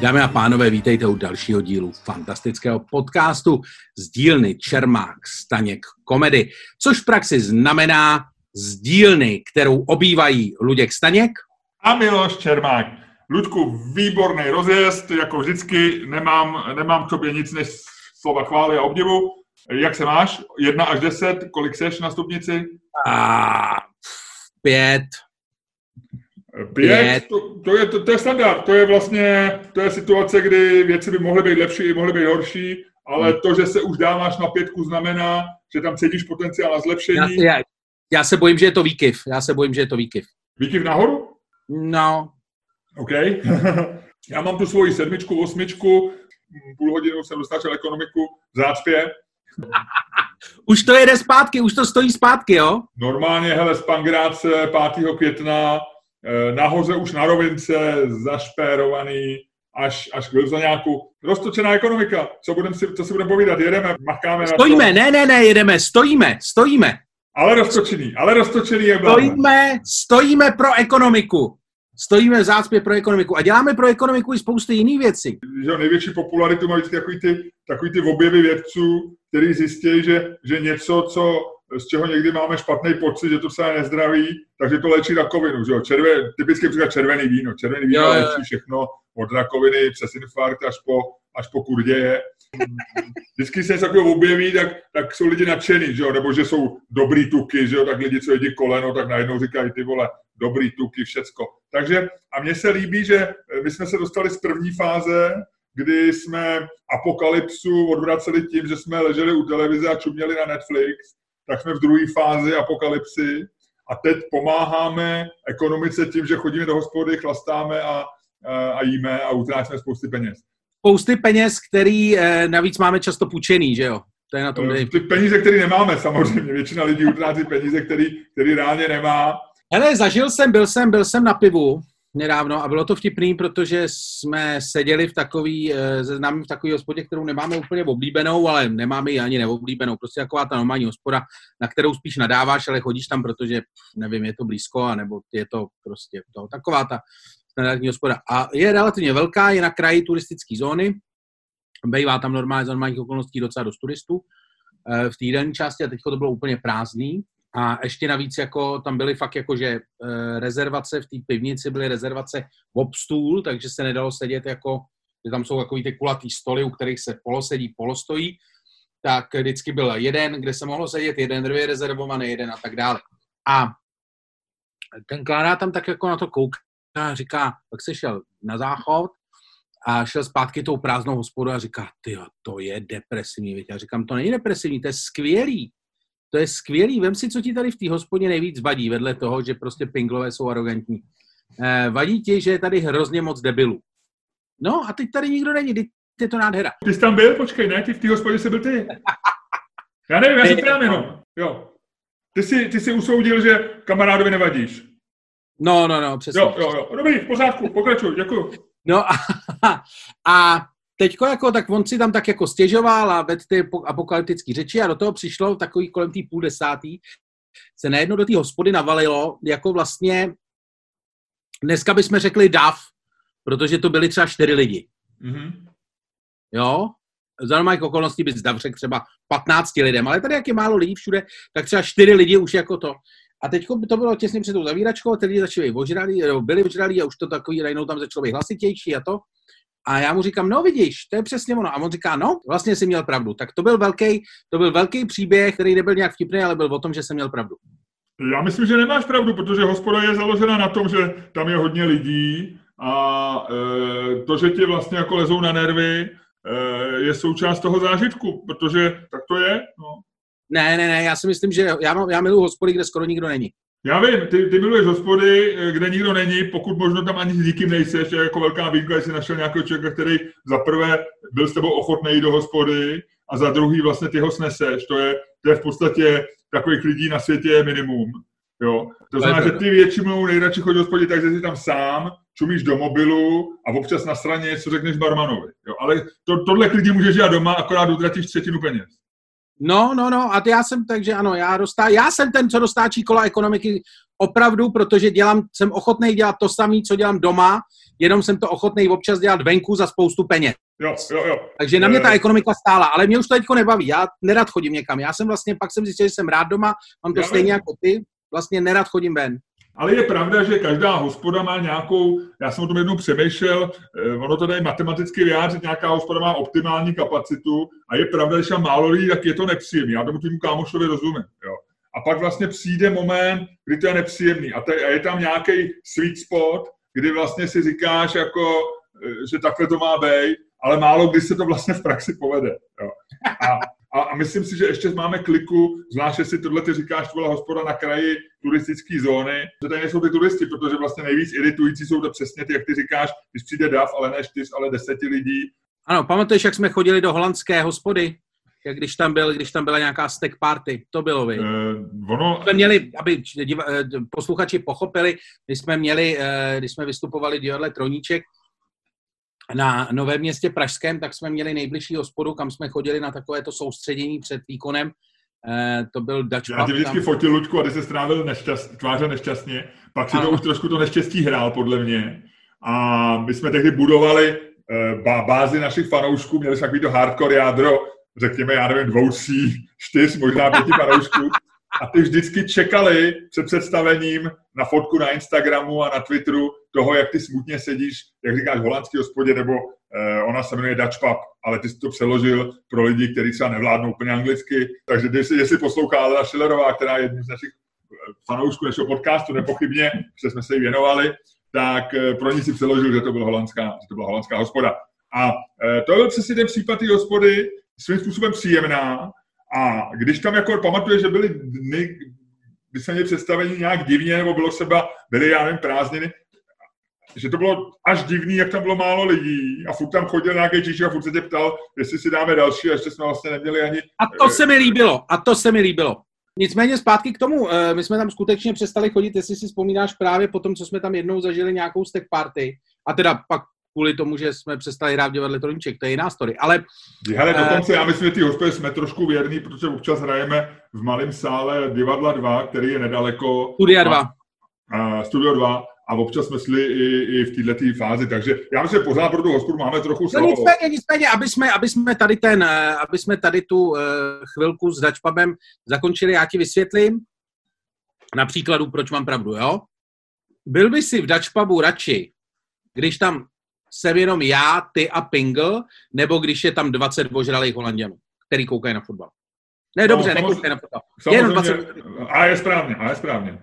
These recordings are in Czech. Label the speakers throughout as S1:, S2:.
S1: Dámy a pánové, vítejte u dalšího dílu fantastického podcastu z dílny Čermák Staněk komedy, což v praxi znamená z dílny, kterou obývají Luděk Staněk
S2: a Miloš Čermák. Ludku, výborný rozjezd, jako vždycky, nemám, nemám k tobě nic než slova chvály a obdivu. Jak se máš? Jedna až deset, kolik seš na stupnici?
S1: A, pět.
S2: Pět. To, to, je, to, to je standard, to je vlastně, to je situace, kdy věci by mohly být lepší, mohly být horší, ale hmm. to, že se už dáváš na pětku, znamená, že tam cítíš potenciál na zlepšení.
S1: Já, já, já se bojím, že je to výkyv. Já se bojím, že je to výkyv.
S2: Výkyv nahoru?
S1: No.
S2: OK. já mám tu svoji sedmičku, osmičku, půl hodinu jsem dostačil ekonomiku v zácpě.
S1: už to jede zpátky, už to stojí zpátky, jo?
S2: Normálně, hele, z Pangráce 5. května, eh, nahoře už na rovince, zašpérovaný, až, až k Vilzaňáku. Roztočená ekonomika. Co, budem si, co si budeme povídat? Jedeme, makáme
S1: Stojíme, na to. ne, ne, ne, jedeme, stojíme, stojíme.
S2: Ale roztočený, ale roztočený je
S1: Stojíme, stojíme pro ekonomiku. Stojíme v zácpě pro ekonomiku a děláme pro ekonomiku i spousty jiných věcí.
S2: Že největší popularitu mají takový ty, takový ty objevy vědců, který zjistí, že, že něco, co, z čeho někdy máme špatný pocit, že to se nezdraví, takže to léčí rakovinu. Že jo? Červe, typicky říká červený víno. Červený víno jo, léčí všechno od rakoviny přes infarkt až po, až po kurděje. Vždycky se něco takového objeví, tak, tak jsou lidi nadšený, že jo? nebo že jsou dobrý tuky, že jo? tak lidi, co jedí koleno, tak najednou říkají, ty vole, dobrý tuky, všecko. Takže a mně se líbí, že my jsme se dostali z první fáze, kdy jsme apokalypsu odvraceli tím, že jsme leželi u televize a čuměli na Netflix, tak jsme v druhé fázi apokalypsy a teď pomáháme ekonomice tím, že chodíme do hospody, chlastáme a, a, jíme a utrácíme spousty peněz.
S1: Spousty peněz, který eh, navíc máme často půjčený, že jo?
S2: To je na tom, eh, Ty peníze, které nemáme samozřejmě. Většina lidí utrácí peníze, který, který reálně nemá
S1: Hele, zažil jsem, byl jsem, byl jsem na pivu nedávno. A bylo to vtipný, protože jsme seděli v takový, eh, se známým v takový hospodě, kterou nemáme úplně oblíbenou, ale nemáme ji ani neoblíbenou, prostě taková ta normální hospoda, na kterou spíš nadáváš, ale chodíš tam, protože, nevím, je to blízko, anebo je to prostě to, taková ta standardní hospoda. A je relativně velká, je na kraji turistické zóny, bývá tam normálně z normálních okolností docela dost turistů eh, v té části a teď to bylo úplně prázdný, a ještě navíc jako tam byly fakt jako, že e, rezervace v té pivnici byly rezervace ob stůl, takže se nedalo sedět jako, že tam jsou takový ty kulatý stoly, u kterých se polosedí, polostojí, tak vždycky byl jeden, kde se mohlo sedět, jeden dvě rezervovaný, jeden a tak dále. A ten Klára tam tak jako na to kouká a říká, tak se šel na záchod a šel zpátky tou prázdnou hospodu a říká, ty to je depresivní. Víte? Já říkám, to není depresivní, to je skvělý to je skvělý. Vem si, co ti tady v té hospodě nejvíc vadí, vedle toho, že prostě pinglové jsou arrogantní. Eh, vadí ti, že je tady hrozně moc debilů. No a teď tady nikdo není, teď je to nádhera.
S2: Ty jsi tam byl, počkej, ne, ty v té hospodě jsi byl ty. Já nevím, já si ptám jenom. Jo. Ty jsi, ty jsi usoudil, že kamarádovi nevadíš.
S1: No, no, no, přesně.
S2: Jo, jo, jo. Dobrý, v pořádku, pokračuj, děkuji.
S1: No a, a teďko jako, tak on si tam tak jako stěžoval a vedl ty apokalyptické řeči a do toho přišlo takový kolem té půl desátý, se najednou do té hospody navalilo, jako vlastně dneska bychom řekli DAF, protože to byly třeba čtyři lidi. Mm-hmm. Jo? Za normálních okolností bys DAF řekl třeba 15 lidem, ale tady jak je málo lidí všude, tak třeba čtyři lidi už jako to. A teď to bylo těsně před tou zavíračkou, ty lidi začali ožralí, byli ožralí a už to takový, najednou tam začalo být hlasitější a to. A já mu říkám, no vidíš, to je přesně ono. A on říká, no, vlastně si měl pravdu. Tak to byl velký, to byl velký příběh, který nebyl nějak vtipný, ale byl o tom, že jsem měl pravdu.
S2: Já myslím, že nemáš pravdu, protože hospoda je založena na tom, že tam je hodně lidí a e, to, že ti vlastně jako lezou na nervy, e, je součást toho zážitku, protože tak to je. No.
S1: Ne, ne, ne, já si myslím, že já, mám, já miluji hospody, kde skoro nikdo není.
S2: Já vím, ty, ty miluješ hospody, eh, kde nikdo není, pokud možno tam ani s nikým nejseš, jako velká výjimka, jestli našel nějakého člověka, který za prvé byl s tebou ochotný jít do hospody a za druhý vlastně ty ho sneseš. To je, to je v podstatě takových lidí na světě je minimum. Jo? To znamená, že ty většinou nejradši chodí do hospody, takže jsi tam sám, čumíš do mobilu a občas na straně něco řekneš barmanovi. Jo? Ale to, tohle klidně můžeš dělat doma, akorát utratíš třetinu peněz.
S1: No, no, no, a ty já jsem, takže ano, já, dostá, já jsem ten, co dostáčí kola ekonomiky opravdu, protože dělám, jsem ochotný dělat to samé, co dělám doma, jenom jsem to ochotný občas dělat venku za spoustu peněz.
S2: Jo, jo, jo.
S1: Takže na mě ta ekonomika stála, ale mě už to teďko nebaví. Já nerad chodím někam. Já jsem vlastně, pak jsem zjistil, že jsem rád doma, mám to já stejně jako ty, vlastně nerad chodím ven.
S2: Ale je pravda, že každá hospoda má nějakou, já jsem o tom jednou přemýšlel, eh, ono to dají matematicky vyjádřit, nějaká hospoda má optimální kapacitu a je pravda, že málo lidí, tak je to nepříjemný. Já tomu týmu kámošovi rozumím. Jo. A pak vlastně přijde moment, kdy to je nepříjemný a, te, a je tam nějaký sweet spot, kdy vlastně si říkáš, jako, eh, že takhle to má být, ale málo kdy se to vlastně v praxi povede. Jo. A, a, a myslím si, že ještě máme kliku, zvlášť jestli tohle ty říkáš, tvoje hospoda na kraji turistické zóny, že tady nejsou ty turisti, protože vlastně nejvíc iritující jsou to přesně ty, jak ty říkáš, když přijde dav, ale ne čtyř, ale deseti lidí.
S1: Ano, pamatuješ, jak jsme chodili do holandské hospody? Jak když tam, byl, když tam byla nějaká steak party, to bylo vy. Uh, ono... Jsme měli, aby diva, eh, posluchači pochopili, my jsme měli, uh, když jsme vystupovali divadle Troníček, na Novém městě Pražském, tak jsme měli nejbližší hospodu, kam jsme chodili na takovéto soustředění před výkonem. Eh, to byl Dutch
S2: Já tě vždycky tam... fotil, Luďku, a ty se strávil nešťast, tváře nešťastně. Pak si to už trošku to neštěstí hrál, podle mě. A my jsme tehdy budovali eh, bázi našich fanoušků, měli jsme takový to hardcore jádro, řekněme, já nevím, dvou, tří, čtyř, možná pěti fanoušků a ty vždycky čekali před představením na fotku na Instagramu a na Twitteru toho, jak ty smutně sedíš, jak říkáš, v holandský hospodě, nebo eh, ona se jmenuje Dutch Pub, ale ty jsi to přeložil pro lidi, kteří třeba nevládnou úplně anglicky. Takže když, jestli poslouchá Alena Schillerová, která je jedním z našich eh, fanoušků našeho podcastu, nepochybně, že jsme se jí věnovali, tak eh, pro ní si přeložil, že to, byla holandská, že to byla holandská hospoda. A eh, to byl přesně ten případ té hospody, svým způsobem příjemná, a když tam jako pamatuje, že byly dny, kdy jsme měli představení nějak divně, nebo bylo seba, byly, já nevím, prázdniny, že to bylo až divný, jak tam bylo málo lidí a furt tam chodil nějaký Číši a furt se tě ptal, jestli si dáme další a ještě jsme vlastně neměli ani...
S1: A to se mi líbilo, a to se mi líbilo. Nicméně zpátky k tomu, eh, my jsme tam skutečně přestali chodit, jestli si vzpomínáš právě po tom, co jsme tam jednou zažili nějakou stack party, a teda pak kvůli tomu, že jsme přestali hrát v divadle Troníček, to je jiná story. Ale,
S2: Hele, dokonce já myslím, že ty hospody jsme trošku věrní, protože občas hrajeme v malém sále Divadla 2, který je nedaleko.
S1: Studia 2.
S2: A, Studio 2 a občas jsme šli i, i v této fázi, takže já myslím, že pořád pro tu hospodu máme trochu
S1: No nicméně, nicméně, aby jsme, aby jsme tady ten, eh, aby jsme tady tu uh, chvilku s Dačpabem zakončili, já ti vysvětlím na příkladu, proč mám pravdu, jo? Byl by si v Dačpabu radši, když tam jsem jenom já, ty a Pingle, nebo když je tam 20 ožralých Holanděnů, který koukají na fotbal. Ne, no, dobře, no, nekoukají na fotbal.
S2: Jenom 20... A je správně, a je správně.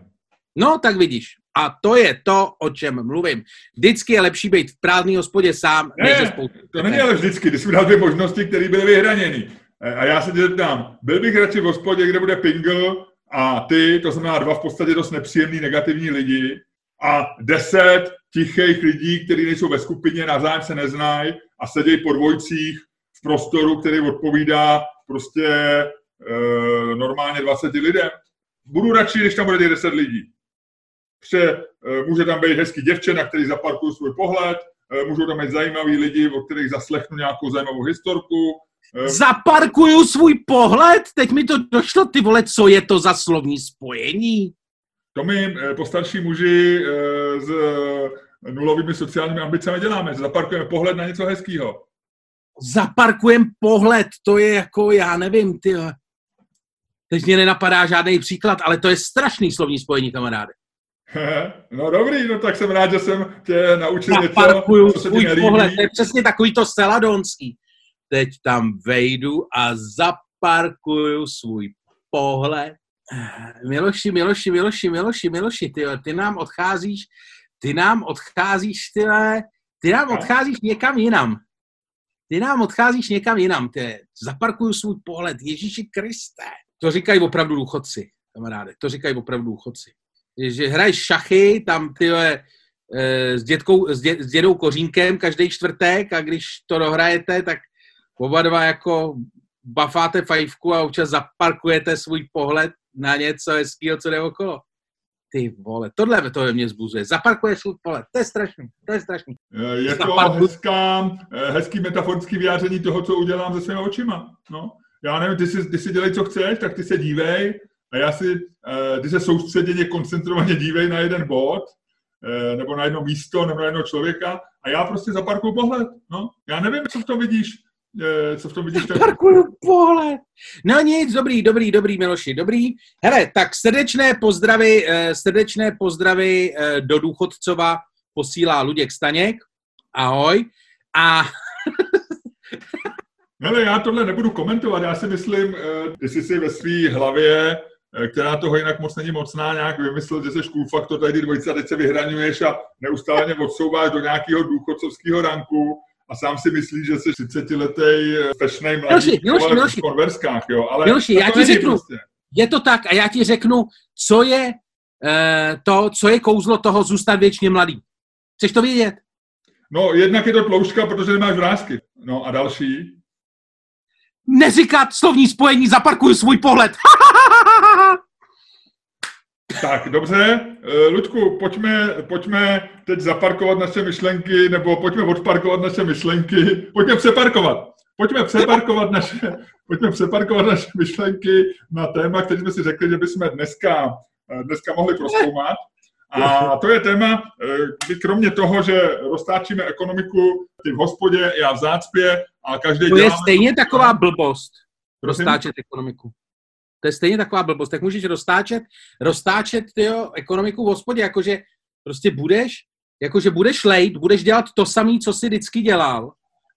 S1: No, tak vidíš. A to je to, o čem mluvím. Vždycky je lepší být v prázdný hospodě sám,
S2: ne, než spoustu. To není ale vždycky, když jsme dal dvě možnosti, které byly vyhraněny. A já se tě zeptám, byl bych radši v hospodě, kde bude Pingle a ty, to znamená dva v podstatě dost nepříjemný negativní lidi, a deset tichých lidí, kteří nejsou ve skupině, navzájem se neznají a sedějí po dvojcích v prostoru, který odpovídá prostě e, normálně 20 lidem. Budu radši, když tam bude těch 10 lidí. Pře, e, může tam být hezký děvče, na který zaparkuju svůj pohled, e, můžou tam být zajímaví lidi, o kterých zaslechnu nějakou zajímavou historku.
S1: Zaparkuju svůj pohled? Teď mi to došlo, ty vole, co je to za slovní spojení?
S2: To my eh, postarší muži eh, s nulovými sociálními ambicemi děláme. Zaparkujeme pohled na něco hezkého.
S1: Zaparkujeme pohled, to je jako, já nevím, ty. Teď mě nenapadá žádný příklad, ale to je strašný slovní spojení, kamaráde.
S2: No dobrý, no tak jsem rád, že jsem tě naučil
S1: Zaparkuju něco, co svůj se pohled, to je přesně takový to seladonský. Teď tam vejdu a zaparkuju svůj pohled Miloši, Miloši, Miloši, Miloši, Miloši, ty, ty nám odcházíš, ty nám odcházíš, ty, ty nám odcházíš někam jinam. Ty nám odcházíš někam jinam, ty. Zaparkuju svůj pohled, Ježíši Kriste. To říkají opravdu důchodci, kamaráde, to říkají opravdu důchodci. Že hraješ šachy, tam ty eh, s, dětkou, s, dě, s dědou Kořínkem každý čtvrtek a když to dohrajete, tak oba dva jako bafáte fajfku a občas zaparkujete svůj pohled na něco hezkého, co jde okolo. Ty vole, tohle to ve mně zbuzuje. Zaparkuješ svůj pole, to je strašný, to je strašný.
S2: Eh, je to hezká, eh, hezký metaforický vyjádření toho, co udělám se svými očima. No. já nevím, ty si, ty si dělej, co chceš, tak ty se dívej a já si, uh, ty se soustředěně, koncentrovaně dívej na jeden bod, nebo na jedno místo, nebo na jednoho člověka a já prostě zaparkuju pohled. No, já nevím, co v tom vidíš, co v tom vidíš.
S1: Zaparkuju pohled. No nic, dobrý, dobrý, dobrý, Miloši, dobrý. Hele, tak srdečné pozdravy, uh, srdečné pozdravy uh, do Důchodcova posílá Luděk Staněk. Ahoj. A
S2: Hele, já tohle nebudu komentovat, já si myslím, jsi si ve své hlavě, která toho jinak moc není mocná, nějak vymyslel, že jsi cool faktor tady dvojice a teď se vyhraňuješ a neustále odsouváš do nějakého důchodcovského ranku a sám si myslíš, že jsi 30 letý fešnej mladý
S1: Miloši, Miloši,
S2: v konverskách, jo, ale
S1: Miloši, já ti řeknu,
S2: prostě.
S1: je to tak a já ti řeknu, co je uh, to, co je kouzlo toho zůstat věčně mladý. Chceš to vědět?
S2: No, jednak je to tloušťka, protože nemáš vrázky. No a další?
S1: Neříkat slovní spojení, zaparkuju svůj pohled.
S2: Tak, dobře. Eh, Luďku, pojďme, pojďme teď zaparkovat naše myšlenky, nebo pojďme odparkovat naše myšlenky. Pojďme přeparkovat. Pojďme přeparkovat naše, pojďme přeparkovat naše myšlenky na téma, který jsme si řekli, že bychom dneska, eh, dneska mohli proskoumat. A to je téma, eh, kdy kromě toho, že roztáčíme ekonomiku ty v hospodě, já v zácpě a každý
S1: To je stejně taková blbost, roztáčet ekonomiku. To je stejně taková blbost. Tak můžeš roztáčet, roztáčet tyjo, ekonomiku v hospodě, jakože prostě budeš, jakože budeš lejt, budeš dělat to samé, co jsi vždycky dělal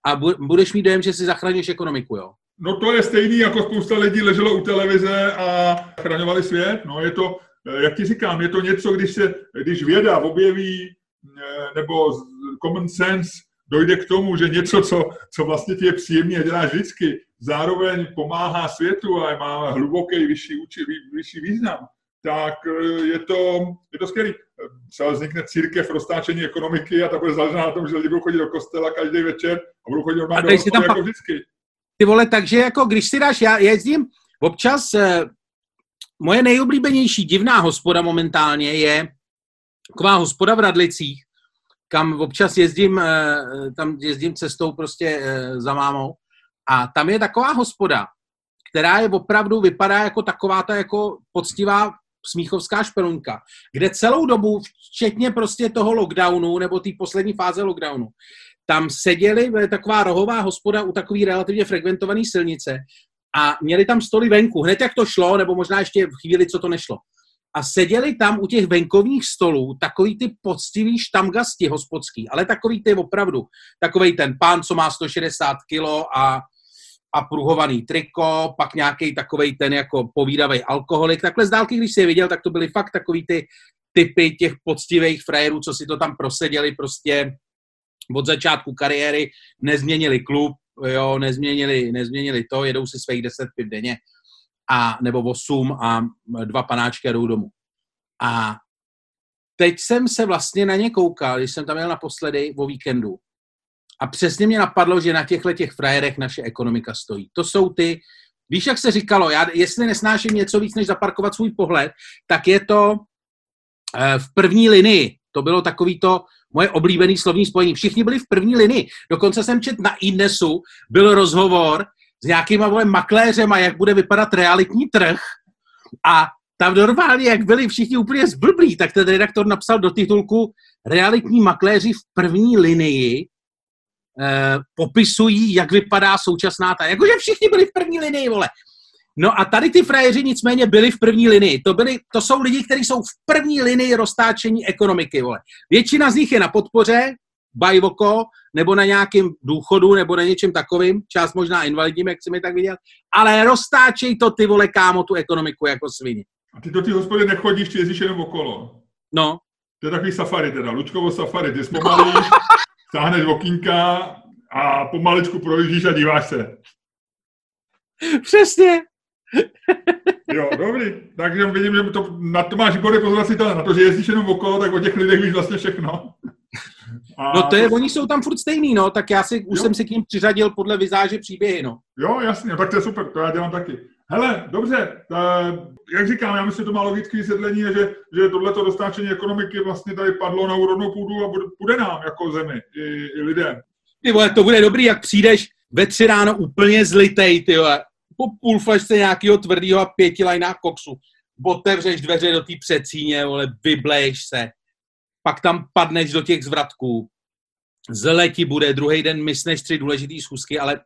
S1: a budeš mít dojem, že si zachraňuješ ekonomiku, jo.
S2: No to je stejný, jako spousta lidí leželo u televize a chraňovali svět. No je to, Eh, jak ti říkám, je to něco, když, se, když věda objeví eh, nebo common sense dojde k tomu, že něco, co, co vlastně ti je příjemně děláš vždycky, zároveň pomáhá světu a má hluboký vyšší, vyšší význam, tak eh, je to, je to skvělé. Třeba vznikne církev roztáčení ekonomiky a ta bude založena na tom, že lidi budou chodit do kostela každý večer a budou chodit normálně do tam jako vždycky.
S1: Ty vole, takže jako když si dáš, já jezdím občas moje nejoblíbenější divná hospoda momentálně je taková hospoda v Radlicích, kam občas jezdím, eh, tam jezdím cestou prostě eh, za mámou a tam je taková hospoda, která je opravdu, vypadá jako taková ta jako poctivá smíchovská špelunka, kde celou dobu, včetně prostě toho lockdownu nebo té poslední fáze lockdownu, tam seděli, taková rohová hospoda u takové relativně frekventované silnice a měli tam stoly venku, hned jak to šlo, nebo možná ještě v chvíli, co to nešlo. A seděli tam u těch venkovních stolů takový ty poctivý štamgasti hospodský, ale takový ty opravdu, takový ten pán, co má 160 kilo a, a pruhovaný triko, pak nějaký takový ten jako povídavý alkoholik. Takhle z dálky, když si je viděl, tak to byly fakt takový ty typy těch poctivých frajerů, co si to tam proseděli prostě od začátku kariéry, nezměnili klub, jo, nezměnili, nezměnili to, jedou si svých 10 pip denně, a, nebo 8 a dva panáčky a jdou domů. A teď jsem se vlastně na ně koukal, když jsem tam jel naposledy o víkendu. A přesně mě napadlo, že na těchto těch frajerech naše ekonomika stojí. To jsou ty, víš, jak se říkalo, já, jestli nesnáším něco víc, než zaparkovat svůj pohled, tak je to eh, v první linii. To bylo takový to, moje oblíbený slovní spojení. Všichni byli v první linii. Dokonce jsem čet na Inesu, byl rozhovor s nějakýma vole makléřema, jak bude vypadat realitní trh a tam normálně, jak byli všichni úplně zblblí, tak ten redaktor napsal do titulku realitní makléři v první linii eh, popisují, jak vypadá současná ta. Jakože všichni byli v první linii, vole. No a tady ty frajeři nicméně byli v první linii. To, byli, to jsou lidi, kteří jsou v první linii roztáčení ekonomiky. Vole. Většina z nich je na podpoře, bajvoko, nebo na nějakém důchodu, nebo na něčem takovým, část možná invalidním, jak si mi tak viděl, ale roztáčej to ty vole kámo tu ekonomiku jako svině.
S2: A ty do ty hospody nechodíš, ty jezdíš jenom okolo.
S1: No.
S2: To je takový safari teda, Lučkovo safari, ty zpomalíš, stáhneš okýnka a pomaličku projíždíš a díváš se.
S1: Přesně.
S2: Jo, dobrý. Takže vidím, že to, na to máš výborný pozornostitelné. Na to, že jezdíš jenom okolo, tak o těch lidech víš vlastně všechno.
S1: A no to je, oni jsou tam furt stejný, no, tak já si, už jo. jsem si k ním přiřadil podle vizáže příběhy, no.
S2: Jo, jasně, tak to je super, to já dělám taky. Hele, dobře, ta, jak říkám, já myslím, že to má logické vysvětlení, že, že tohleto dostáčení ekonomiky vlastně tady padlo na úrodnou půdu a bude, nám jako zemi i, i lidem.
S1: Ty vole, to bude dobrý, jak přijdeš ve tři ráno úplně zlitej, ty vole po půl flešce nějakého tvrdého a pětilajná koksu, otevřeš dveře do té přecíně, vole, vybleješ se, pak tam padneš do těch zvratků, zle ti bude, druhý den mysneš tři důležitý schůzky, ale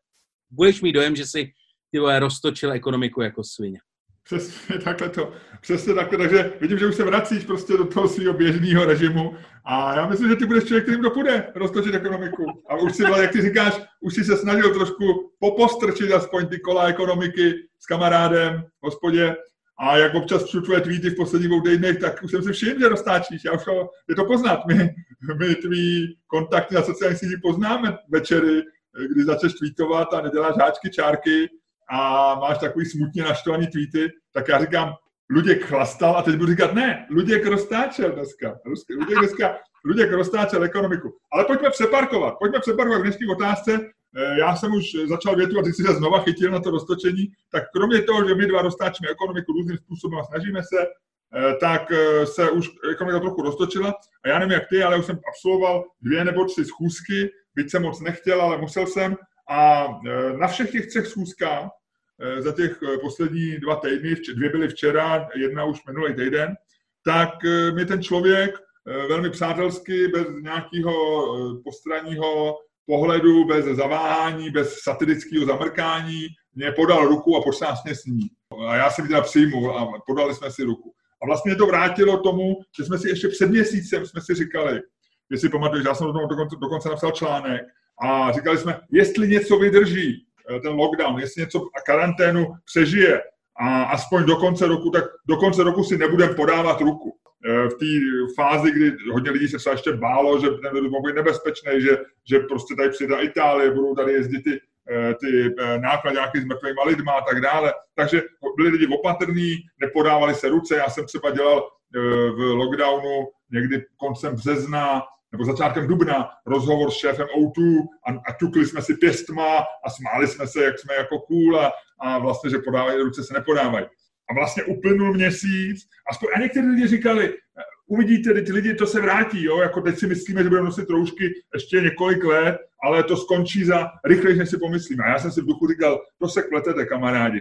S1: budeš mít dojem, že si ty vole, roztočil ekonomiku jako svině.
S2: Přesně takhle to. Přesně takhle, takže vidím, že už se vracíš prostě do toho svého běžného režimu a já myslím, že ty budeš člověk, kterým to půjde roztočit ekonomiku. A už si, jak ty říkáš, už si se snažil trošku popostrčit aspoň ty kola ekonomiky s kamarádem v hospodě a jak občas čtu tvoje tweety v posledních dvou týdnech, tak už jsem si všiml, že roztáčíš. Já už to, je to poznat. My, my tvý kontakty na sociálních sítích poznáme večery, kdy začneš tweetovat a neděláš háčky, čárky a máš takový smutně naštvaný tweety, tak já říkám, Luděk chlastal a teď budu říkat, ne, Luděk roztáčel dneska. Luděk dneska Luděk roztáčel ekonomiku. Ale pojďme přeparkovat, pojďme přeparkovat k dnešní otázce. Eh, já jsem už začal větu a se znova chytil na to roztočení. Tak kromě toho, že my dva roztáčíme ekonomiku různým způsobem a snažíme se, eh, tak eh, se už ekonomika trochu roztočila. A já nevím, jak ty, ale už jsem absolvoval dvě nebo tři schůzky, byť jsem moc nechtěl, ale musel jsem. A na všech těch třech schůzkách za těch poslední dva týdny, dvě byly včera, jedna už minulý týden, tak mi ten člověk velmi přátelsky, bez nějakého postranního pohledu, bez zaváhání, bez satirického zamrkání, mě podal ruku a posásně s ní. A já jsem ji teda přijmul a podali jsme si ruku. A vlastně to vrátilo tomu, že jsme si ještě před měsícem jsme si říkali, jestli pamatuješ, já jsem do toho dokonce, dokonce napsal článek a říkali jsme, jestli něco vydrží, Eh, ten lockdown, jestli něco a karanténu přežije a aspoň do konce roku, tak do konce roku si nebudeme podávat ruku. Eh, v té fázi, kdy hodně lidí se ještě bálo, že ten virus může být nebezpečný, že, že prostě tady přijde Itálie, budou tady jezdit ty, eh, ty nákladňáky s mrtvými lidma a tak dále. Takže byli lidi opatrní, nepodávali se ruce. Já jsem třeba dělal v lockdownu někdy koncem března nebo začátkem dubna rozhovor s šéfem O2 a, a ťukli jsme si pěstma a smáli jsme se, jak jsme jako cool a, a vlastně, že podávají ruce, se nepodávají. A vlastně uplynul měsíc aspoň, a někteří lidi říkali, uvidíte, ty lidi to se vrátí, jo? jako teď si myslíme, že budeme nosit roušky ještě několik let, ale to skončí za rychleji, než si pomyslíme. A já jsem si v duchu říkal, to se kletete, kamarádi,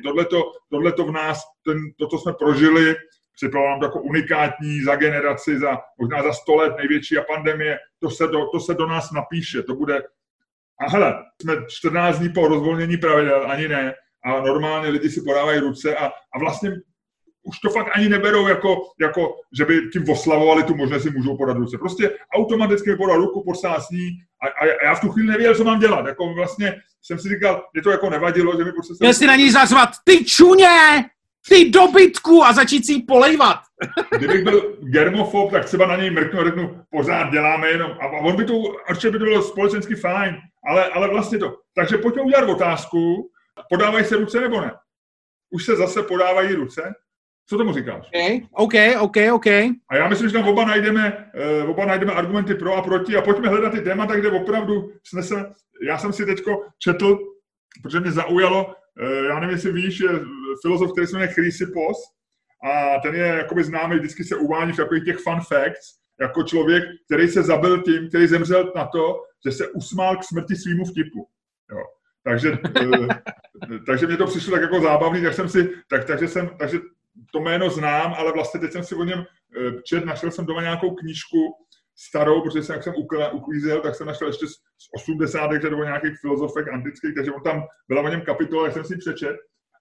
S2: tohle to v nás, ten, to, co jsme prožili, připadalo to jako unikátní za generaci, za možná za sto let největší a pandemie, to se, do, to se do nás napíše, to bude... A hele, jsme 14 dní po rozvolnění pravidel, ani ne, a normálně lidi si podávají ruce a, a vlastně už to fakt ani neberou jako, jako že by tím oslavovali tu možnost, si můžou podat ruce. Prostě automaticky podal ruku, podsásní a, a, a, já v tu chvíli nevěděl, co mám dělat. Jako vlastně jsem si říkal, mě to jako nevadilo, že mi prostě...
S1: Měl si na ní zazvat, ty čuně! ty dobytku a začít si ji polejvat.
S2: Kdybych byl germofob, tak třeba na něj mrknu a řeknu, pořád děláme jenom. A on by to, určitě by to bylo společensky fajn, ale, ale vlastně to. Takže pojďme udělat otázku, podávají se ruce nebo ne? Už se zase podávají ruce? Co tomu říkáš?
S1: OK, OK, OK.
S2: A já myslím, že tam oba najdeme, uh, oba najdeme argumenty pro a proti a pojďme hledat ty témata, kde opravdu snese. Já jsem si teďko četl, protože mě zaujalo, uh, já nevím, jestli víš, filozof, který se jmenuje Chrysippos a ten je jakoby známý, vždycky se uvádí v takových těch fun facts, jako člověk, který se zabil tím, který zemřel na to, že se usmál k smrti svýmu vtipu. Jo. Takže, eh, takže mě to přišlo tak jako zábavný, tak jsem si, tak, takže, jsem, takže to jméno znám, ale vlastně teď jsem si o něm eh, čet, našel jsem doma nějakou knížku starou, protože jsem, jak jsem uklízel, tak jsem našel ještě z 80. nebo nějakých filozofek antických, takže on tam byla o něm kapitola, jak jsem si přečet.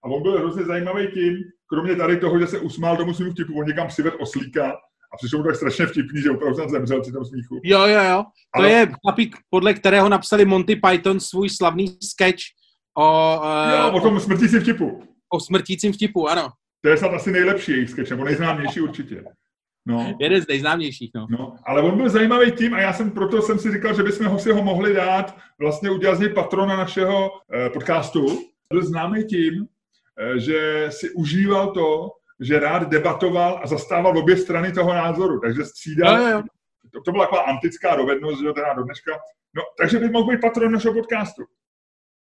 S2: A on byl hrozně zajímavý tím, kromě tady toho, že se usmál tomu svým vtipu, on někam přived oslíka a přišlo mu tak strašně vtipný, že opravdu jsem zemřel při tom smíchu.
S1: Jo, jo, jo. To Ale... je chlapík, podle kterého napsali Monty Python svůj slavný sketch o...
S2: Uh, jo, o tom smrtícím vtipu.
S1: O smrtícím vtipu, ano.
S2: To je snad asi nejlepší jejich sketch, nebo nejznámější určitě.
S1: No. Jeden z nejznámějších, no.
S2: no. Ale on byl zajímavý tím a já jsem proto jsem si říkal, že bychom ho si ho mohli dát, vlastně udělat z něj patrona našeho eh, podcastu. Byl známý tím, Eh, že si užíval to, že rád debatoval a zastával obě strany toho názoru, takže střídal. No, jo. To, to byla taková antická dovednost, že teda do dneška. No, takže by mohl být patron našeho podcastu.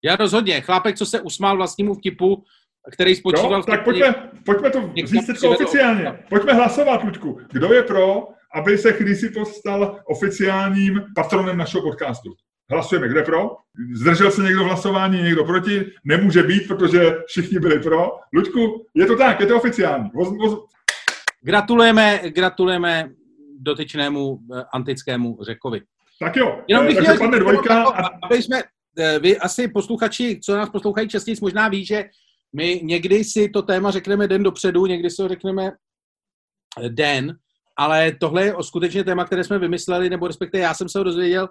S1: Já rozhodně. Chlápek, co se usmál vlastnímu vtipu, který spočíval...
S2: No, tak pojďme, pojďme to říct oficiálně. Pojďme hlasovat, Luďku. Kdo je pro, aby se Chrysi stal oficiálním patronem našeho podcastu? Hlasujeme, kde pro? Zdržel se někdo v hlasování, někdo proti? Nemůže být, protože všichni byli pro. Luďku, je to tak, je to oficiální. Voz, voz...
S1: Gratulujeme, gratulujeme dotyčnému eh, antickému řekovi.
S2: Tak jo,
S1: Jenom bych
S2: takže
S1: chtěl,
S2: padne dvojka. A...
S1: aby jsme, eh, vy asi posluchači, co nás poslouchají častěji, možná ví, že my někdy si to téma řekneme den dopředu, někdy si ho řekneme den, ale tohle je skutečně téma, které jsme vymysleli, nebo respektive já jsem se ho dozvěděl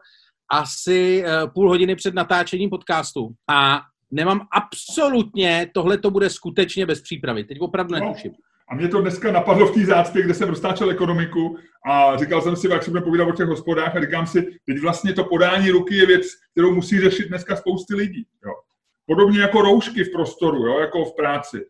S1: asi eh, půl hodiny před natáčením podcastu a nemám absolutně, tohle to bude skutečně bez přípravy. Teď opravdu no. netuším.
S2: A mě to dneska napadlo v té zácpě, kde jsem roztáčel ekonomiku a říkal jsem si, jak se budeme povídat o těch hospodách a říkám si, teď vlastně to podání ruky je věc, kterou musí řešit dneska spousty lidí. Jo. Podobně jako roušky v prostoru, jo, jako v práci.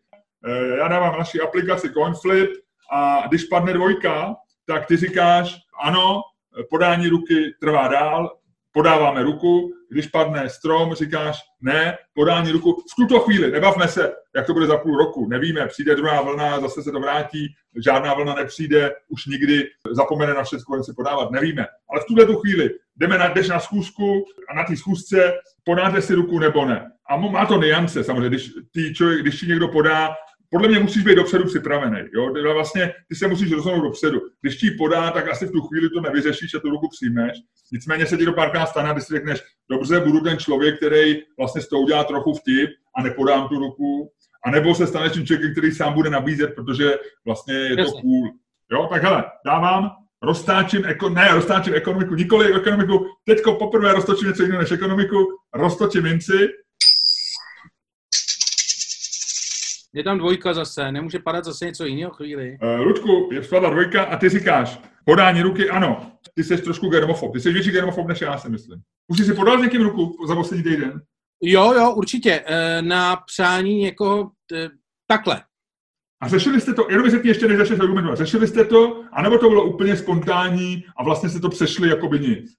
S2: Eh, já dávám naši aplikaci CoinFlip a když padne dvojka, tak ty říkáš, ano, podání ruky trvá dál, podáváme ruku, když padne strom, říkáš ne, podání ruku. V tuto chvíli, nebavme se, jak to bude za půl roku, nevíme, přijde druhá vlna, zase se to vrátí, žádná vlna nepřijde, už nikdy zapomene na všechno, jen si podávat, nevíme. Ale v tuhle tu chvíli jdeme na, jdeš na schůzku a na té schůzce podáte si ruku nebo ne. A má to niance, samozřejmě, když, člověk, když ti někdo podá podle mě musíš být dopředu připravený. Jo? Teda vlastně ty se musíš rozhodnout dopředu. Když ti podá, tak asi v tu chvíli to nevyřešíš a tu ruku přijmeš. Nicméně se ti to párkrát stane, když si řekneš, dobře, budu ten člověk, který vlastně s tou udělá trochu vtip a nepodám tu ruku. A nebo se staneš tím člověkem, který sám bude nabízet, protože vlastně je to cool. Jo, tak hele, dávám, roztáčím, eko, ne, roztáčím ekonomiku, nikoli ekonomiku, teďko poprvé roztočím něco jiného než ekonomiku, roztočím minci,
S1: Je tam dvojka zase, nemůže padat zase něco jiného chvíli.
S2: Uh, Ludku, je spadla dvojka a ty říkáš, podání ruky, ano. Ty jsi trošku germofob. Ty jsi větší germofob, než já si myslím. Už jsi si podal s někým ruku za poslední týden?
S1: Jo, jo, určitě. E, na přání někoho e, takhle.
S2: A řešili jste to, jenom se ještě než začneš argumentovat, řešili jste to, anebo to bylo úplně spontánní a vlastně jste to přešli jako by nic?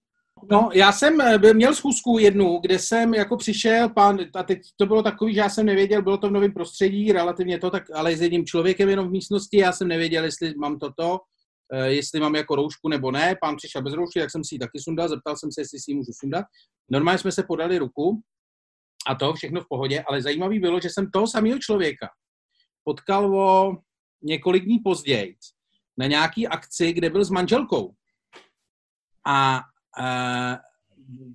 S1: No, já jsem eh, měl schůzku jednu, kde jsem jako přišel, pán, a teď to bylo takový, že já jsem nevěděl, bylo to v novém prostředí, relativně to, tak, ale s jedním člověkem jenom v místnosti, já jsem nevěděl, jestli mám toto, eh, jestli mám jako roušku nebo ne. Pán přišel bez roušky, tak jsem si ji taky sundal, zeptal jsem se, jestli si ji můžu sundat. Normálně jsme se podali ruku a to všechno v pohodě, ale zajímavý bylo, že jsem toho samého člověka potkal o několik dní později na nějaký akci, kde byl s manželkou. A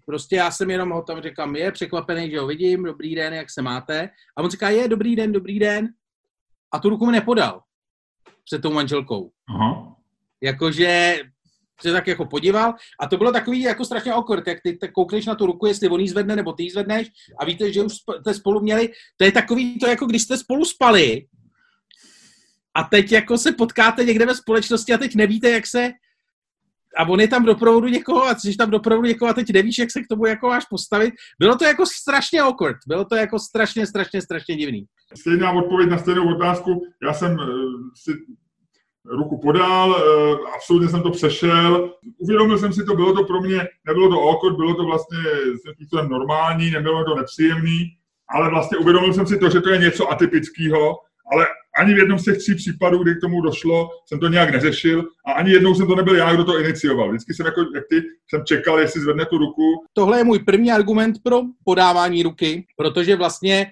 S1: prostě já jsem jenom ho tam říkám, je překvapený, že ho vidím, dobrý den, jak se máte. A on říká, je, dobrý den, dobrý den. A tu ruku mi nepodal před tou manželkou. Aha. Jakože se tak jako podíval a to bylo takový jako strašně awkward, jak ty koukneš na tu ruku, jestli on jí zvedne nebo ty jí zvedneš a víte, že už jste spolu měli, to je takový to, jako když jste spolu spali a teď jako se potkáte někde ve společnosti a teď nevíte, jak se, a on je tam doprovodu někoho a jsi tam doprovodu někoho a teď nevíš, jak se k tomu jako máš postavit. Bylo to jako strašně awkward, bylo to jako strašně, strašně, strašně divný.
S2: Stejná odpověď na stejnou otázku. Já jsem uh, si ruku podal, uh, absolutně jsem to přešel. Uvědomil jsem si to, bylo to pro mě, nebylo to awkward, bylo to vlastně způsobem normální, nebylo to nepříjemný, ale vlastně uvědomil jsem si to, že to je něco atypického, ale ani v jednom z těch tří případů, kdy k tomu došlo, jsem to nějak neřešil a ani jednou jsem to nebyl já, kdo to inicioval. Vždycky jsem jako, jak ty, jsem čekal, jestli zvedne tu ruku.
S1: Tohle je můj první argument pro podávání ruky, protože vlastně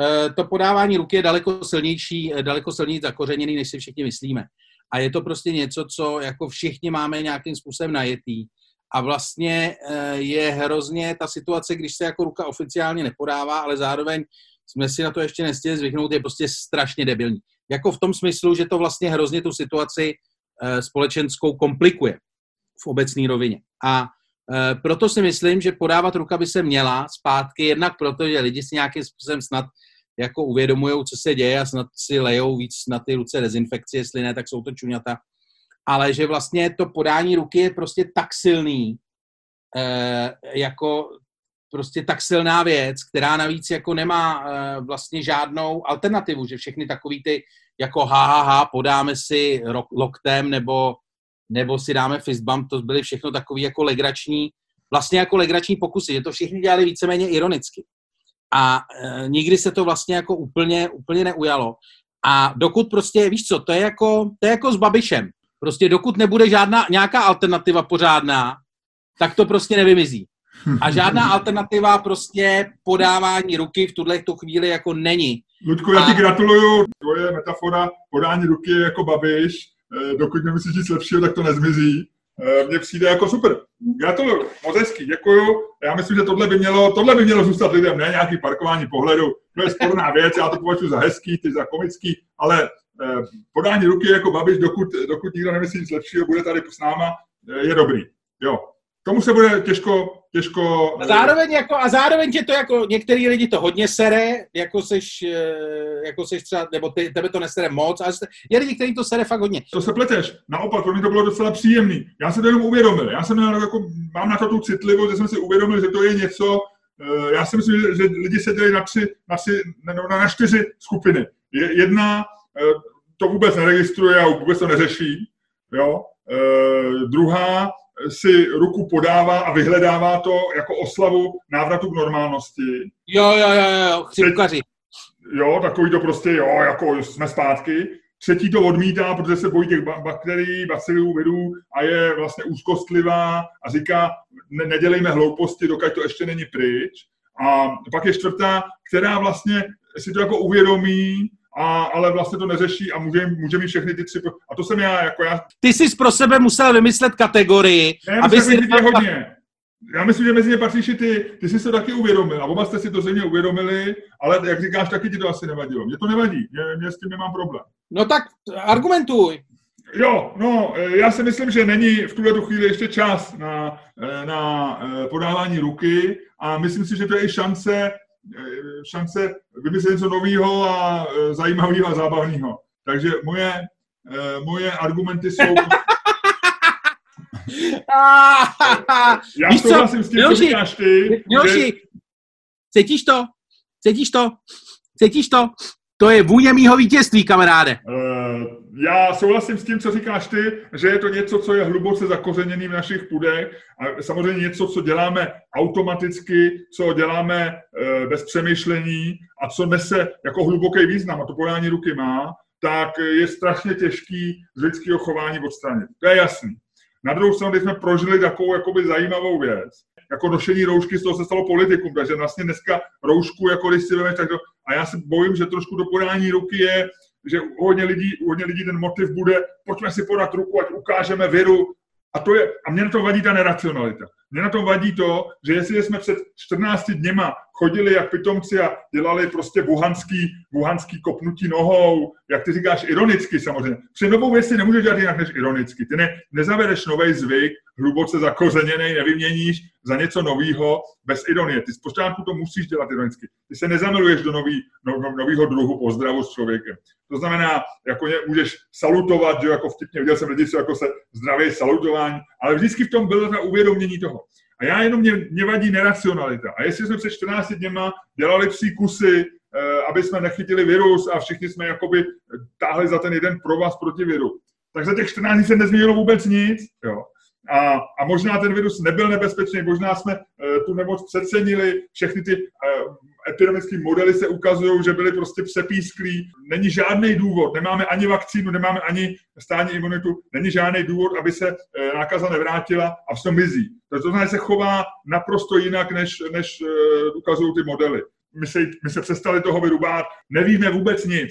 S1: eh, to podávání ruky je daleko silnější, eh, daleko silněji zakořeněný, než si všichni myslíme. A je to prostě něco, co jako všichni máme nějakým způsobem najetý. A vlastně eh, je hrozně ta situace, když se jako ruka oficiálně nepodává, ale zároveň jsme si na to ještě nestihli zvyknout, je prostě strašně debilní. Jako v tom smyslu, že to vlastně hrozně tu situaci e, společenskou komplikuje v obecné rovině. A e, proto si myslím, že podávat ruka by se měla zpátky, jednak proto, že lidi si nějakým způsobem snad jako uvědomují, co se děje a snad si lejou víc na ty ruce dezinfekci, jestli ne, tak jsou to čuňata. Ale že vlastně to podání ruky je prostě tak silný, e, jako prostě tak silná věc, která navíc jako nemá uh, vlastně žádnou alternativu, že všechny takový ty jako ha, ha, ha podáme si loktem nebo, nebo si dáme fistbump, to byly všechno takový jako legrační, vlastně jako legrační pokusy, že to všichni dělali víceméně ironicky. A uh, nikdy se to vlastně jako úplně, úplně neujalo. A dokud prostě, víš co, to je jako, to je jako s Babišem. Prostě dokud nebude žádná nějaká alternativa pořádná, tak to prostě nevymizí. A žádná alternativa prostě podávání ruky v tuhle chvíli jako není.
S2: Ludku, já ti gratuluju. Tvoje metafora podání ruky je jako babiš. Eh, dokud nemyslíš nic lepšího, tak to nezmizí. Eh, mně přijde jako super. Gratuluju, moc hezký, děkuju. Já myslím, že tohle by mělo, tohle by mělo zůstat lidem, ne nějaký parkování pohledu. To je sporná věc, já to považuji za hezký, ty za komický, ale eh, podání ruky jako babiš, dokud, dokud nikdo nemyslí nic lepšího, bude tady s náma, je dobrý. Jo, tomu se bude těžko, těžko...
S1: A zároveň, jako, a zároveň tě to jako, některý lidi to hodně sere, jako seš, eh, jako seš třeba, nebo ty, tebe to nesere moc, ale je lidi, kteří to sere fakt hodně.
S2: To se pleteš. Naopak, pro mě to bylo docela příjemný. Já jsem to jenom uvědomil. Já jsem jako, mám na to tu citlivost, že jsem si uvědomil, že to je něco, eh, já si myslím, že, že lidi se dělají na, tři, na, tři, na, na čtyři skupiny. Jedna eh, to vůbec neregistruje a vůbec to neřeší. Jo? druhá si ruku podává a vyhledává to jako oslavu návratu k normálnosti.
S1: Jo, jo, jo, jo, chřipkaři.
S2: Jo, takový to prostě, jo, jako jsme zpátky. Třetí to odmítá, protože se bojí těch bakterií, bacilů, virů a je vlastně úzkostlivá a říká, ne, nedělejme hlouposti, dokud to ještě není pryč. A pak je čtvrtá, která vlastně si to jako uvědomí a, ale vlastně to neřeší a může, může mít všechny ty tři. A to jsem já, jako já.
S1: Ty jsi pro sebe musel vymyslet kategorii.
S2: Ne, aby si je hodně. Já myslím, že mezi ně patříš i ty, ty jsi to taky uvědomil a oba jste si to země uvědomili, ale jak říkáš, taky ti to asi nevadilo. Mně to nevadí, mě, mě s tím nemám problém.
S1: No tak argumentuj.
S2: Jo, no, já si myslím, že není v tuhle chvíli ještě čas na, na eh, podávání ruky a myslím si, že to je i šance šance vymyslet něco nového a eh, zajímavého a zábavného. Takže moje, eh, moje argumenty jsou... Já Víš souhlasím s tím, co říkáš ty.
S1: Miloši, že... cítíš to? Cítíš to? Cítíš to? To je vůně mýho vítězství, kamaráde.
S2: Uh, já souhlasím s tím, co říkáš ty, že je to něco, co je hluboce zakořeněný v našich půdech a samozřejmě něco, co děláme automaticky, co děláme uh, bez přemýšlení a co nese jako hluboký význam, a to podání ruky má, tak je strašně těžký z lidského chování odstranit. To je jasný. Na druhou stranu, když jsme prožili takovou jakoby zajímavou věc, jako nošení roušky, z toho se stalo politikum, takže vlastně dneska roušku, jako když si vemeš, tak to, a já se bojím, že trošku do podání ruky je, že hodně lidí, hodně lidí ten motiv bude, pojďme si podat ruku, ať ukážeme viru. A, to je, a mě na to vadí ta neracionalita. Mně na tom vadí to, že jestli jsme před 14 dněma chodili jak pitomci a dělali prostě wuhanský, wuhanský kopnutí nohou, jak ty říkáš, ironicky samozřejmě. Při novou věc si nemůžeš dělat jinak než ironicky. Ty ne, nezavedeš nový zvyk, hluboce zakořeněný, nevyměníš za něco nového bez ironie. Ty zpočátku to musíš dělat ironicky. Ty se nezamiluješ do nový, no, no, nového druhu pozdravu s člověkem. To znamená, jako můžeš salutovat, že jako vtipně viděl jsem lidi, co jako se zdraví salutování, ale vždycky v tom bylo na uvědomění toho. A já jenom mě, mě vadí neracionalita. A jestli jsme před 14 dněma dělali psí kusy, eh, aby jsme nechytili virus a všichni jsme jakoby táhli za ten jeden provaz proti viru, tak za těch 14 dní se nezměnilo vůbec nic. Jo. A, a možná ten virus nebyl nebezpečný, možná jsme uh, tu nemoc přecenili, všechny ty uh, epidemické modely se ukazují, že byly prostě přepísklí. Není žádný důvod, nemáme ani vakcínu, nemáme ani stání imunitu, není žádný důvod, aby se uh, nákaza nevrátila a v tom mizí. To znamená, že se chová naprosto jinak, než, než ukazují ty modely. My se, my se přestali toho vyrubát, nevíme vůbec nic.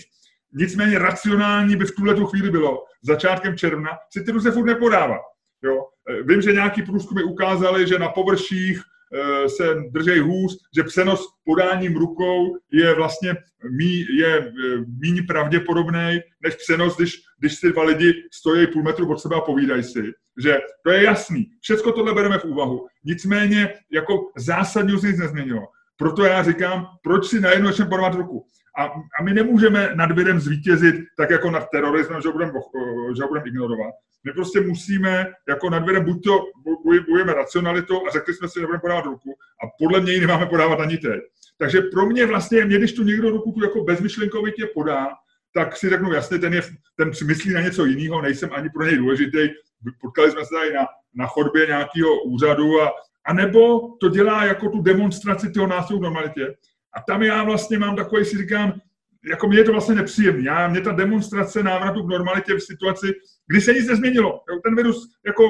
S2: Nicméně racionální by v tuhle tu chvíli bylo začátkem června si ty se furt nepodávat. Jo? Eh, vím, že nějaký průzkumy ukázaly, že na površích eh, se držej hůz, že přenos podáním rukou je vlastně mí, je eh, méně pravděpodobný, než přenos, když, když si dva lidi stojí půl metru od sebe a povídají si. Že to je jasný. Všechno tohle bereme v úvahu. Nicméně jako zásadně se nic nezměnilo. Proto já říkám, proč si najednou začneme podávat ruku. A, a my nemůžeme nad virem zvítězit tak jako nad terorismem, že ho budeme budem ignorovat. My prostě musíme jako nad virem buď to bojujeme racionalitou a řekli jsme si, nebudeme podávat ruku a podle mě ji nemáme podávat ani teď. Takže pro mě vlastně, mě, když tu někdo ruku tu jako bezmyšlenkovitě podá, tak si řeknu, jasně, ten, je, ten myslí na něco jiného, nejsem ani pro něj důležitý. Potkali jsme se tady na, na chodbě nějakého úřadu a, a nebo to dělá jako tu demonstraci toho násilí v normalitě. A tam já vlastně mám takový, si říkám, jako mě je to vlastně nepříjemné. Já, mě ta demonstrace návratu k normalitě v situaci, kdy se nic nezměnilo. Ten virus jako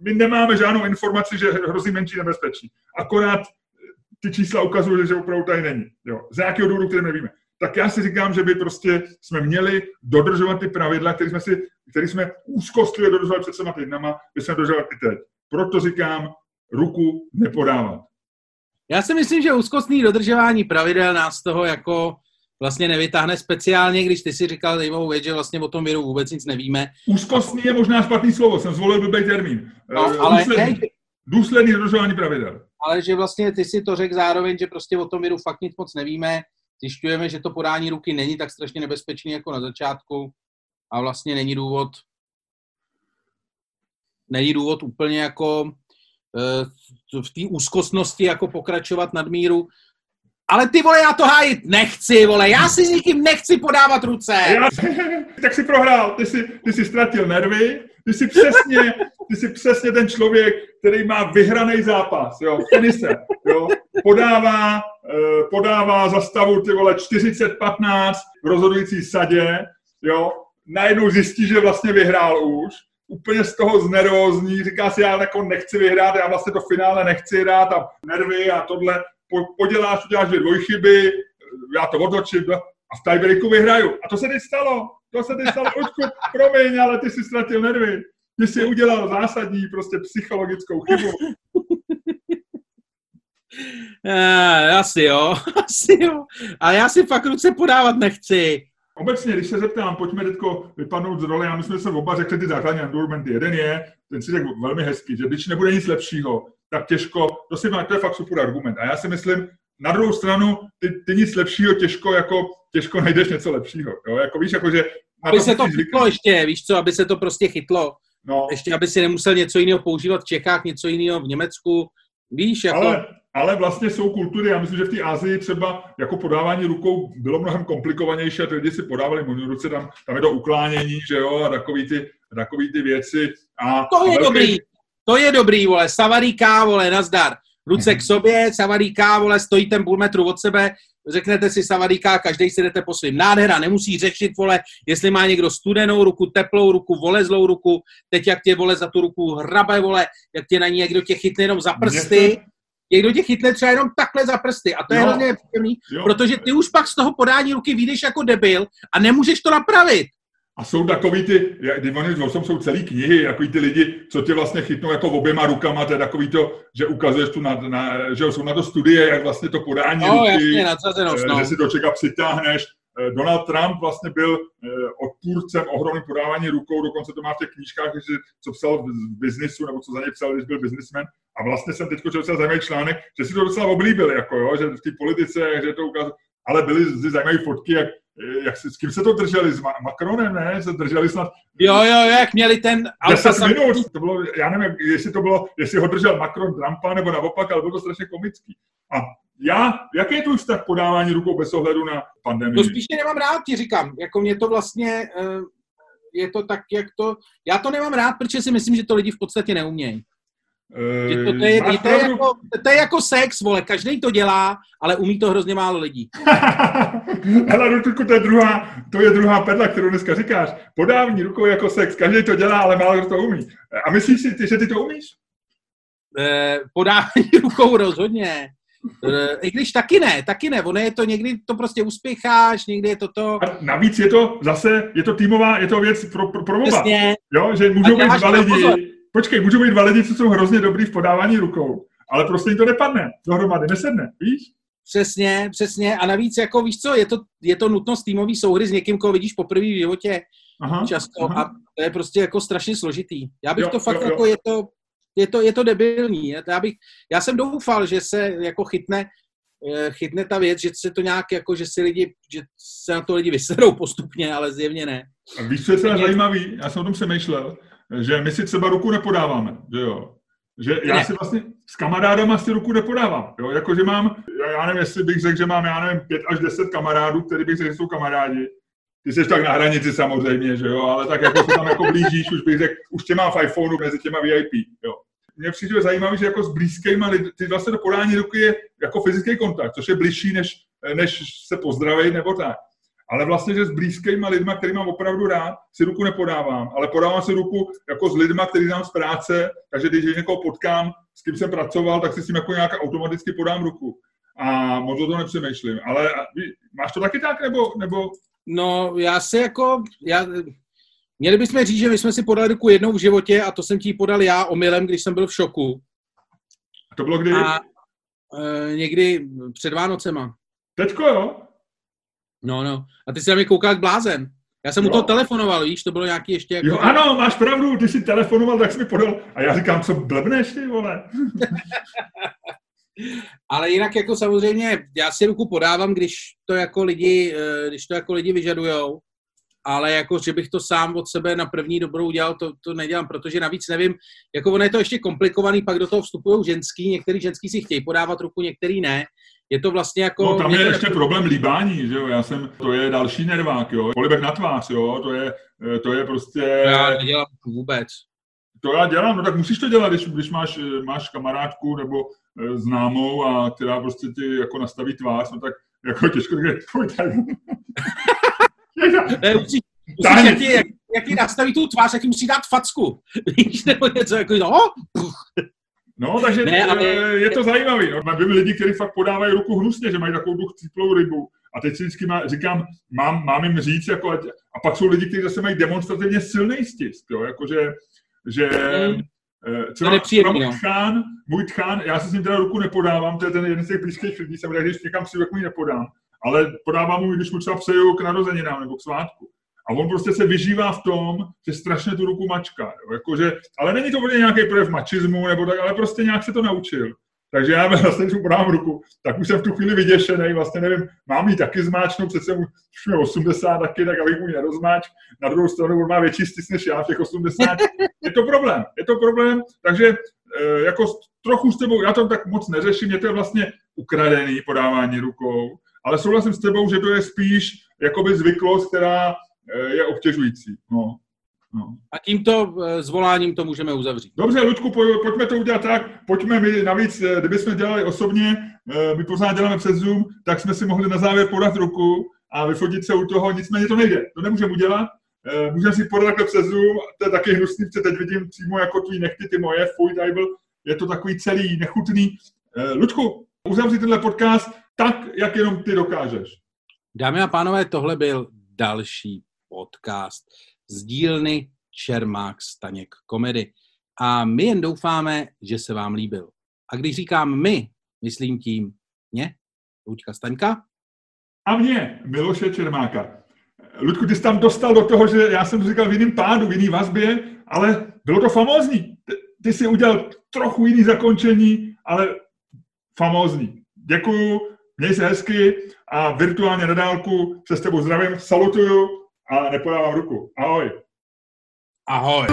S2: my nemáme žádnou informaci, že hrozí menší nebezpečí. Akorát ty čísla ukazují, že opravdu tady není. Jo. Z nějakého důvodu, který nevíme. Tak já si říkám, že by prostě jsme měli dodržovat ty pravidla, které jsme, si, které jsme úzkostlivě dodržovali před těma týdnama, by jsme dodržovat i teď. Proto říkám, ruku nepodávat.
S1: Já si myslím, že úzkostný dodržování pravidel nás toho jako vlastně nevytáhne speciálně, když ty si říkal zajímavou věc, že vlastně o tom viru vůbec nic nevíme.
S2: Úzkostný je možná špatný slovo, jsem zvolil blbý termín.
S1: No, eh, ale důsledný,
S2: ne, důsledný dodržování pravidel.
S1: Ale že vlastně ty si to řekl zároveň, že prostě o tom viru fakt nic moc nevíme, zjišťujeme, že to podání ruky není tak strašně nebezpečný jako na začátku a vlastně není důvod není důvod úplně jako eh, v té úzkostnosti jako pokračovat nadmíru. Ale ty vole, já to hájit nechci, vole, já si s nikým nechci podávat ruce. Já,
S2: tak si prohrál, ty jsi, ty jsi ztratil nervy, ty jsi přesně, ty jsi přesně ten člověk, který má vyhraný zápas, jo, v tenise, jo, podává, eh, podává za stavu, ty vole, 40-15 v rozhodující sadě, jo, najednou zjistí, že vlastně vyhrál už, úplně z toho znervózní, říká si, já jako nechci vyhrát, já vlastně to finále nechci hrát a nervy a tohle, poděláš, uděláš dvě dvojchyby, já to otočím a v tiebreaku vyhraju. A to se teď stalo. To se teď stalo. Očku, promiň, ale ty jsi ztratil nervy. Ty jsi udělal zásadní prostě psychologickou chybu.
S1: Uh, asi jo, asi jo. Ale já si fakt ruce podávat nechci.
S2: Obecně, když se zeptám, pojďme teďko vypadnout z role, já myslím, že jsme oba řekli ty základní argumenty. Jeden je, ten si řekl velmi hezký, že když nebude nic lepšího, tak těžko, to, si má, to je fakt super argument. A já si myslím, na druhou stranu, ty, ty nic lepšího těžko, jako, těžko najdeš něco lepšího. Jo? Jako víš, jako, že
S1: aby se to chytlo ještě, víš co, aby se to prostě chytlo. No. Ještě, aby si nemusel něco jiného používat v Čechách, něco jiného v Německu. Víš, jako...
S2: Ale, ale vlastně jsou kultury, já myslím, že v té Asii třeba jako podávání rukou bylo mnohem komplikovanější a ty lidi si podávali mu ruce, tam, tam je to uklánění, že jo, a takový ty, takový ty věci. A
S1: to je velký... dobrý, to je dobrý, vole, savaríka, vole, nazdar. Ruce k sobě, savaríka, vole, stojí ten půl metru od sebe, řeknete si savadíka, každý si jdete po svým. Nádhera, nemusí řešit, vole, jestli má někdo studenou ruku, teplou ruku, volezlou ruku, teď jak tě, vole, za tu ruku hrabe, vole, jak tě na ní někdo tě chytne jenom za prsty, někdo tě chytne třeba jenom takhle za prsty. A to je hrozně nepříjemný, protože ty už pak z toho podání ruky vyjdeš jako debil a nemůžeš to napravit.
S2: A jsou takový ty, oni jsou celý knihy, takový ty lidi, co tě vlastně chytnou jako oběma rukama, to je takový to, že ukazuješ tu na, na že jsou na to studie, jak vlastně to podání
S1: no, ruky, jasně,
S2: eh, no. že si do čeka přitáhneš. Eh, Donald Trump vlastně byl eh, odpůrcem ohromný podávání rukou, dokonce to má v těch knížkách, že, co psal v biznisu, nebo co za něj psal, když byl biznismen. A vlastně jsem teď četl zajímavý článek, že si to docela oblíbil, jako jo, že v té politice, že to ukázal, ale byly zajímavé fotky, jak jak si, s kým se to drželi? S Macronem, ne? Se drželi snad...
S1: Jo, jo, jak měli ten...
S2: 10 sam... minut, to bylo, já nevím, jestli to bylo, jestli ho držel Macron Trumpa, nebo naopak, ale bylo to strašně komický. A já, jaký je tvůj vztah podávání rukou bez ohledu na pandemii?
S1: To spíš nemám rád, ti říkám. Jako mě to vlastně, eh, je to tak, jak to... Já to nemám rád, protože si myslím, že to lidi v podstatě neumějí. Že to, to, je, to, je jako, to je jako sex, vole, každý to dělá, ale umí to hrozně málo lidí.
S2: Ale Rutuku, to je druhá, to je druhá pedla, kterou dneska říkáš. Podávní rukou jako sex, každý to dělá, ale málo kdo to umí. A myslíš si, ty, že ty to umíš?
S1: Eh, podávání rukou rozhodně. Eh, I když taky ne, taky ne. Ono je to někdy to prostě uspěcháš, někdy je to to...
S2: A navíc je to zase, je to týmová, je to věc pro, pro, pro oba. Jo, že můžou být dva lidi, počkej, můžou být dva lidi, co jsou hrozně dobrý v podávání rukou, ale prostě jim to nepadne, dohromady nesedne, víš?
S1: Přesně, přesně. A navíc, jako víš co, je to, je to nutnost týmový souhry s někým, koho vidíš poprvé v životě aha, často aha. a to je prostě jako strašně složitý. Já bych jo, to fakt jo, jo. jako, je to, je to, je to debilní. Já, bych, já jsem doufal, že se jako chytne, eh, chytne ta věc, že se to nějak jako, že si lidi, že se na to lidi vysedou postupně, ale zjevně ne.
S2: A víš, co je zajímavý? Já jsem o tom přemýšlel že my si třeba ruku nepodáváme, že jo. Že já si vlastně s kamarádama si ruku nepodávám, jo, jakože mám, já nevím, jestli bych řekl, že mám, já nevím, pět až deset kamarádů, který bych řekl, že jsou kamarádi. Ty jsi tak na hranici samozřejmě, že jo, ale tak jako se tam jako blížíš, už bych řekl, už tě mám v iPhoneu mezi těma VIP, jo. Mně přijde zajímavé, že jako s blízkýma lidi, ty vlastně to podání ruky je jako fyzický kontakt, což je bližší, než, než se pozdravit nebo tak. Ale vlastně, že s blízkými lidmi, který mám opravdu rád, si ruku nepodávám, ale podávám si ruku jako s lidmi, který znám z práce, takže když někoho potkám, s kým jsem pracoval, tak si s tím jako nějak automaticky podám ruku. A moc o to nepřemýšlím. Ale máš to taky tak, nebo, nebo
S1: No, já se jako, já, měli bychom říct, že my jsme si podali ruku jednou v životě a to jsem ti podal já omylem, když jsem byl v šoku.
S2: A to bylo kdy? A,
S1: e, někdy před Vánocema.
S2: Teďko, jo?
S1: No, no. A ty jsi na mě koukal jak blázen. Já jsem jo. mu to telefonoval, víš, to bylo nějaký ještě jako...
S2: Jo, ano, máš pravdu, ty jsi telefonoval, tak jsi mi podal. A já říkám, co blbneš ty, vole?
S1: Ale jinak jako samozřejmě, já si ruku podávám, když to jako lidi, eh, když to jako lidi vyžadujou, ale jako, že bych to sám od sebe na první dobrou udělal, to, to nedělám, protože navíc nevím, jako ono je to ještě komplikovaný, pak do toho vstupují ženský, některý ženský si chtějí podávat ruku, některý ne. Je to vlastně jako...
S2: No tam je ještě to... problém líbání, že jo, já jsem, to je další nervák, jo, polibek na tvář, jo, to je, eh, to je prostě...
S1: Já nedělám vůbec.
S2: To já dělám, no tak musíš to dělat, když, když máš, eh, máš kamarádku nebo Eh, známou a která prostě ti jako nastaví tvář, no tak jako těžko říct, pojď tady.
S1: ne, musí, musíš, jak, jak, jak ti nastaví tu tvář, jak ti musí dát facku. Víš, nebo něco jako, no,
S2: No, takže ne, ale... je to zajímavé. No. Mám lidi, kteří fakt podávají ruku hnusně, že mají takovou chcíplou rybu. A teď si vždycky má, říkám, mám, mám jim říct, jako, a pak jsou lidi, kteří zase mají demonstrativně silný stisk, jo, jakože, že, mm. Eh, třeba, třeba můj, tchán, můj tchán, já si s ním teda ruku nepodávám, to je ten jeden z těch blízkých lidí, jsem když někam si ruku nepodám, ale podávám mu, když mu třeba přeju k narozeninám nebo k svátku. A on prostě se vyžívá v tom, že strašně tu ruku mačká. Jo? Jakože, ale není to úplně nějaký projev mačismu, nebo tak, ale prostě nějak se to naučil. Takže já vlastně, když mu podám ruku, tak už jsem v tu chvíli vyděšený, vlastně nevím, mám jí taky zmáčknout, přece už je 80 taky, tak abych mu ji nerozmáč. Na druhou stranu on má větší stis než já v těch 80. Je to problém, je to problém, takže e, jako trochu s tebou, já to tak moc neřeším, mě to je vlastně ukradený podávání rukou, ale souhlasím s tebou, že to je spíš jakoby zvyklost, která je obtěžující. No.
S1: No. A tímto eh, zvoláním to můžeme uzavřít.
S2: Dobře, Ludku, pojďme to udělat tak. Pojďme my, navíc, eh, kdybychom dělali osobně, eh, my pořád děláme přes Zoom, tak jsme si mohli na závěr podat ruku a vyfotit se u toho, nicméně to nejde, to nemůžeme udělat. Můžeme si podat takhle přes Zoom, to je taky hnusný, protože teď vidím přímo jako tvý nechty, ty moje, fuj, byl, je to takový celý nechutný. Ludku, uzavři tenhle podcast tak, jak jenom ty dokážeš.
S1: Dámy a pánové, tohle byl další podcast z dílny Čermák Staněk komedy. A my jen doufáme, že se vám líbil. A když říkám my, myslím tím mě, Luďka Staňka.
S2: A mě, Miloše Čermáka. Ludku, ty jsi tam dostal do toho, že já jsem to říkal v jiném pádu, v jiný vazbě, ale bylo to famózní. Ty, jsi udělal trochu jiný zakončení, ale famózní. Děkuju, měj se hezky a virtuálně na dálku se s tebou zdravím, salutuju a nepodávám ruku. Ahoj.
S1: Ahoj.